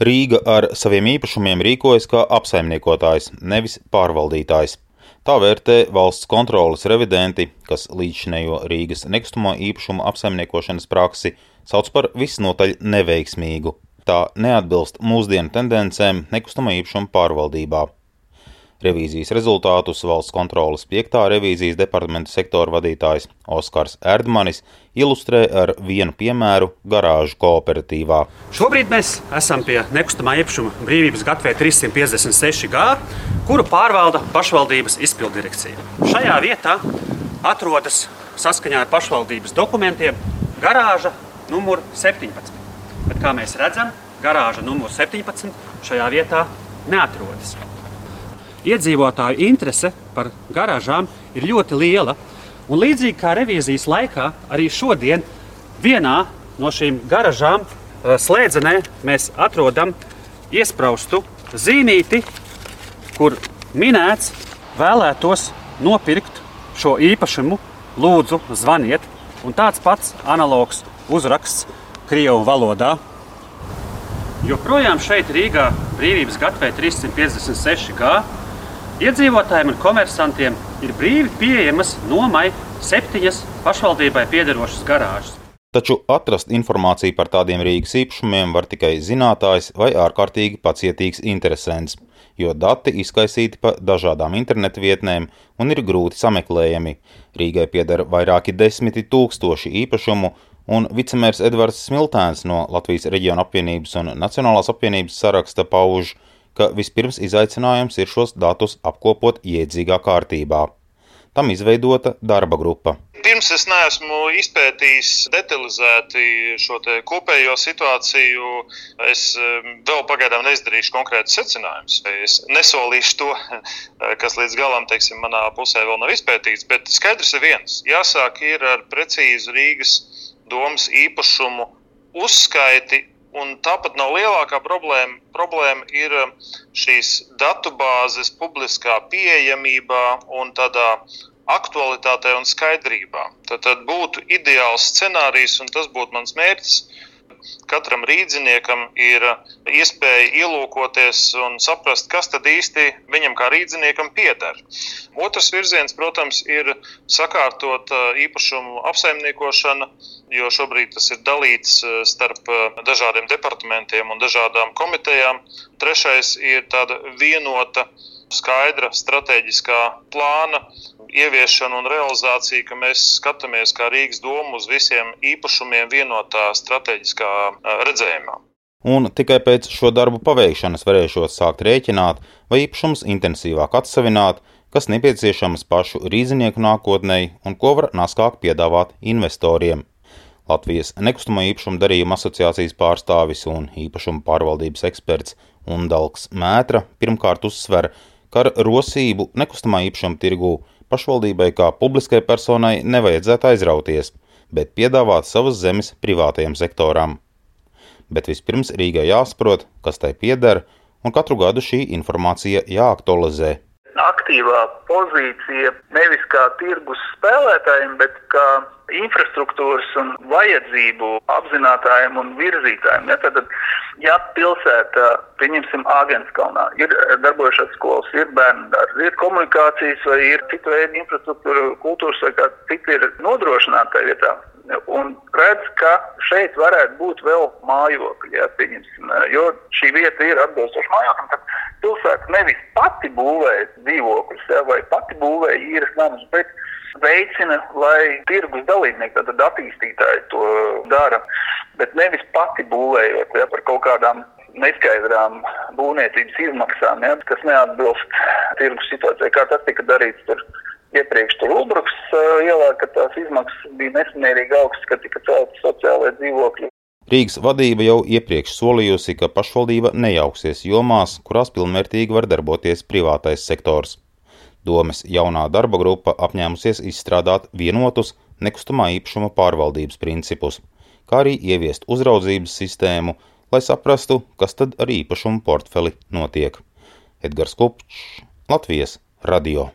Rīga ar saviem īpašumiem rīkojas kā apsaimniekotājs, nevis pārvaldītājs. Tā vērtē valsts kontrolas revidenti, kas līdzinējo Rīgas nekustamo īpašumu apsaimniekošanas praksi sauc par visnotaļ neveiksmīgu. Tā neatbilst mūsdienu tendencēm nekustamo īpašumu pārvaldībā. Revīzijas rezultātus valsts kontrolas 5. revīzijas departamenta sektora vadītājs Oskars Erdmanis ilustrē ar vienu piemēru garāžu kooperatīvā. Šobrīd mēs esam pie nekustamā īpašuma brīvības gatavē 356 G, kuru pārvalda pašvaldības izpildirekcija. Šajā vietā atrodas saskaņā ar pašvaldības dokumentiem garāža numur 17. Bet, kā mēs redzam, garāža numur 17 šajā vietā neatrodas iedzīvotāju interese par garāžām ir ļoti liela. Un līdzīgi kā revīzijas laikā, arī šodien vienā no šīm garāžām eh, slēdzenē mēs atrodam iespraustu zīmīti, kur minēts, vēlētos nopirkt šo īpašumu, lūdzu, zvaniet. Un tāds pats analogs uzraksts Krievijas valodā. Joprojām šeit Rīgā brīvības gatavē 356 gadu Iedzīvotājiem un komersantiem ir brīvi pieejamas nomai septiņas pašvaldībai piederošas garāžas. Taču atrast informāciju par tādiem Rīgas īpašumiem var tikai zinātājs vai ārkārtīgi pacietīgs interesants, jo dati izkaisīti pa dažādām internetu vietnēm un ir grūti sameklējami. Rīgai pieder vairāki desmiti tūkstoši īpašumu, un vicemērs Edvards Smiltēns no Latvijas reģiona apvienības un Nacionālās apvienības saraksta pauž, ka vispirms izaicinājums ir šos datus apkopot iedzīgā kārtībā. Tam izveidota darba grupa. Pirms es neesmu izpētījis detalizēti šo kopējo situāciju. Es vēl pagaidām neizdarīšu konkrētus secinājumus. Es nesolīšu to, kas līdz galam, teiksim, manā pusē vēl nav izpētīts. Bet skaidrs ir viens. Jāsāk ir ar precīzu Rīgas domas īpašumu uzskaiti Un tāpat nav lielākā problēma. Problēma ir um, šīs datubāzes publiskā pieejamībā un tādā aktualitātē un skaidrībā. Tad, tad būtu ideāls scenārijs, un tas būtu mans mērķis katram rīzniekam ir iespēja ielūkoties un saprast, kas tad īsti viņam kā rīzniekam pieder. Otrs virziens, protams, ir sakārtot īpašumu apsaimniekošanu, jo šobrīd tas ir dalīts starp dažādiem departamentiem un dažādām komitejām. Trešais ir tāda vienota skaidra strateģiskā plāna ieviešanu un realizāciju, ka mēs skatāmies kā Rīgas doma uz visiem īpašumiem vienotā strateģiskā redzējumā. Un tikai pēc šo darbu paveikšanas varēšot sākt rēķināt, vai īpašums intensīvāk atsevināt, kas nepieciešams pašu rīznieku nākotnē un ko var naskāk piedāvāt investoriem. Latvijas nekustamo īpašumu darījuma asociācijas pārstāvis un īpašumu pārvaldības eksperts Undalks Mētra pirmkārt uzsver, ka ar rosību nekustamā īpašuma tirgū pašvaldībai kā publiskai personai nevajadzētu aizrauties, bet piedāvāt savas zemes privātajam sektoram. Bet vispirms Rīgai jāsaprot, kas tai pieder, un katru gadu šī informācija jāaktualizē aktīvā pozīcija nevis kā tirgus spēlētājiem, bet kā infrastruktūras un vajadzību apzinātājiem un virzītājiem. Ja, tad, ja pilsēta, pieņemsim, Āgenskalnā, ir darbojušās skolas, ir bērnu dārzi, ir komunikācijas vai ir citu veidu infrastruktūra, kultūras vai kā citi ir nodrošināti tajā vietā, un redz, ka šeit varētu būt vēl mājokļi, ja, jo šī vieta ir atbilstoša mājoklim. Tad pilsēta nevis pati būvē dzīvokļus ja, vai pati būvē īres namus, bet veicina, lai tirgus dalībnieki, tātad attīstītāji to dara, bet nevis pati būvējot ja, par kaut kādām neskaidrām būvniecības izmaksām, ja, kas neatbilst tirgus situācijai, kā tas tika darīts tur iepriekš tur Ulbruks ielā, ka tās izmaksas bija nesamērīgi augstas, kad tika celti sociālai dzīvokļi. Rīgas vadība jau iepriekš solījusi, ka pašvaldība nejauksies jomās, kurās pilnvērtīgi var darboties privātais sektors. Domes jaunā darba grupa apņēmusies izstrādāt vienotus nekustamā īpašuma pārvaldības principus, kā arī ieviest uzraudzības sistēmu, lai saprastu, kas tad ar īpašumu portfeli notiek. Edgars Kupčs, Latvijas radio.